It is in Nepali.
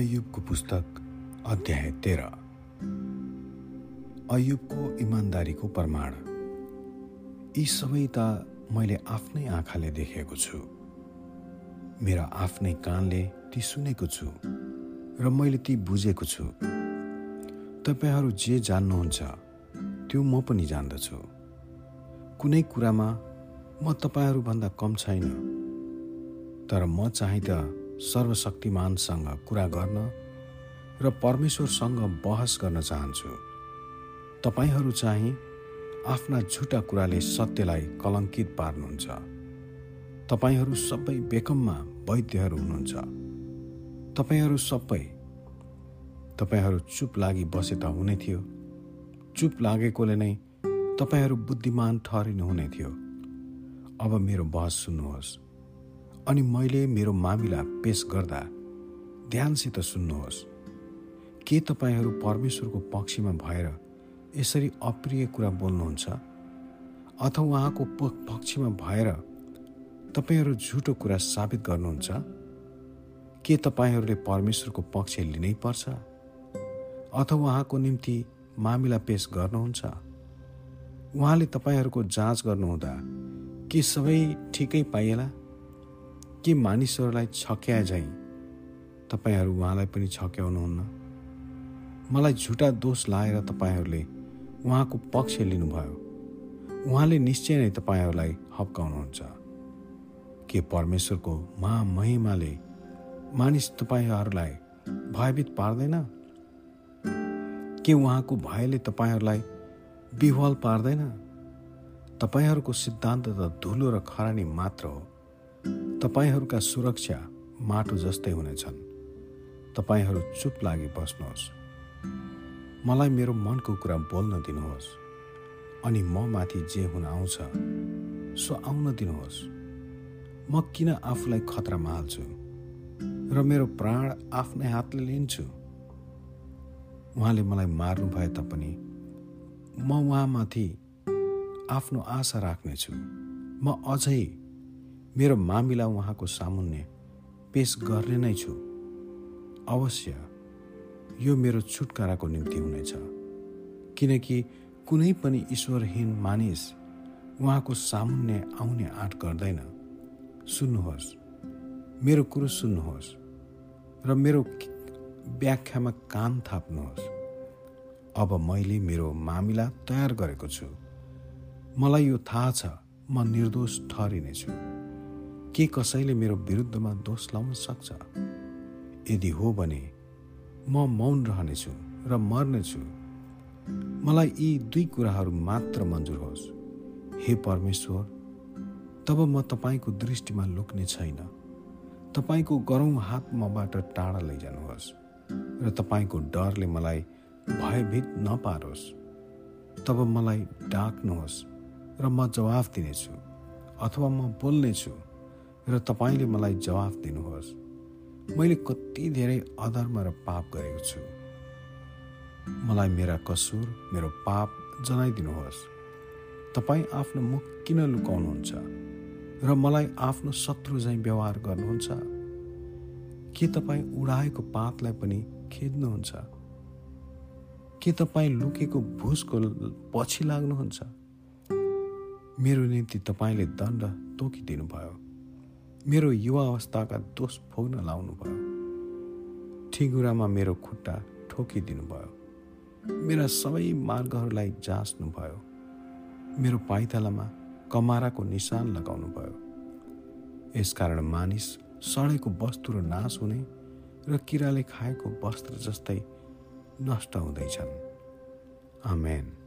अयुबको पुस्तक अध्याय तेह्र। अयुबको इमान्दारीको प्रमाण। यी सबै त मैले आफ्नै आँखाले देखेको छु। मेरा आफ्नै कानले ती सुनेको छु र मैले ती बुझेको छु। तपाईँहरू जे जान्नुहुन्छ त्यो म पनि जान्दछु। कुनै कुरामा म तपाईँहरूभन्दा कम छैन। तर म चाहिँ त सर्वशक्तिमानसँग कुरा गर्न र परमेश्वरसँग बहस गर्न चाहन्छु। तपाईँहरू चाहिँ आफ्ना झुटा कुराले सत्यलाई कलङ्कित पार्नुहुन्छ। तपाईँहरू सबै बेकममा वैद्यहरू हुनुहुन्छ। तपाईँहरू सबै तपाईँहरू चुप लागि बसे त हुने थियो। चुप लागेकोले नै तपाईँहरू बुद्धिमान ठहरिनु हुने थियो। अब मेरो बहस सुन्नुहोस्। अनि मैले मेरो मामिला पेस गर्दा ध्यानसित सुन्नुहोस्। के तपाईँहरू परमेश्वरको पक्षमा भएर यसरी अप्रिय कुरा बोल्नुहुन्छ? अथवा उहाँको पक्षमा भएर तपाईँहरू झुटो कुरा साबित गर्नुहुन्छ? के तपाईँहरूले परमेश्वरको पक्ष लिनै पर्छ? अथवा उहाँको निम्ति मामिला पेस गर्नुहुन्छ? उहाँले तपाईँहरूको जाँच गर्नुहुँदा के सबै ठिकै पाइएला? के मानिसहरूलाई छक्याए झैँ? तपाईँहरू उहाँलाई पनि छक्याउनुहुन्न। मलाई झुटा दोष लाएर तपाईँहरूले उहाँको पक्ष लिनुभयो। उहाँले निश्चय नै तपाईँहरूलाई हप्काउनुहुन्छ। के परमेश्वरको महामहिमाले मानिस तपाईँहरूलाई भयभीत पार्दैन? के उहाँको भयले तपाईँहरूलाई विह्वल पार्दैन? तपाईँहरूको सिद्धान्त त धुलो र खरानी मात्र हो। तपाईँहरूका सुरक्षा माटो जस्तै हुनेछन्। तपाईँहरू चुप लागि बस्नुहोस्। मलाई मेरो मनको कुरा बोल्न दिनुहोस्। अनि म माथि जे हुन आउँछ सो आउन दिनुहोस्। म किन आफूलाई खतरामा हाल्छु र मेरो प्राण आफ्नै हातले लिन्छु? उहाँले मलाई मार्नु भए तापनि म उहाँमाथि आफ्नो आशा राख्नेछु। म अझै मेरो मामिला उहाँको सामुन्ने पेस गर्ने नै छु। अवश्य यो मेरो छुटकाराको निम्ति हुनेछ। किनकि कुनै पनि ईश्वरहीन मानिस उहाँको सामुन्ने आउने आँट गर्दैन। सुन्नुहोस् मेरो कुरो सुन्नुहोस् र मेरो व्याख्यामा कान थाप्नुहोस्। अब मैले मेरो मामिला तयार गरेको छु। मलाई यो थाहा छ म निर्दोष ठहरिनेछु के कसैले मेरो विरुद्धमा दोष लाउन सक्छ? यदि हो भने म मौन रहनेछु र मर्नेछु। मलाई यी दुई कुराहरू मात्र मन्जुर होस्। हे परमेश्वर तब म तपाईँको दृष्टिमा लुक्ने छैन। तपाईँको गरौँ हात मबाट टाढा लैजानुहोस् र तपाईँको डरले मलाई भयभीत नपारोस्। तब मलाई डाक्नुहोस् र म जवाफ दिनेछु अथवा म बोल्नेछु। र तपाईँले मलाई जवाफ दिनुहोस्। मैले कति धेरै अधर्म र पाप गरेको छु। मलाई मेरा कसुर मेरो पाप जनाइदिनुहोस्। तपाईँ आफ्नो मुख किन लुकाउनुहुन्छ? र मलाई आफ्नो शत्रु झैँ व्यवहार गर्नुहुन्छ? के तपाईँ उडाएको पातलाई पनि खेद्नुहुन्छ? के तपाईँ लुकेको भुसको पछि लाग्नुहुन्छ? मेरो निम्ति तपाईँले दण्ड तोकिदिनु भयो मेरो युवा अवस्थाका दोष भोग्न लाउनुभयो। ठिगुरामा मेरो खुट्टा ठोकिदिनु भयो मेरा सबै मार्गहरूलाई जाँच्नुभयो। मेरो पाइतालामा कमाराको निशान लगाउनु भयो यसकारण मानिस सडेको वस्तु र नाश हुने र किराले खाएको वस्त्र जस्तै नष्ट हुँदैछन्। आमेन।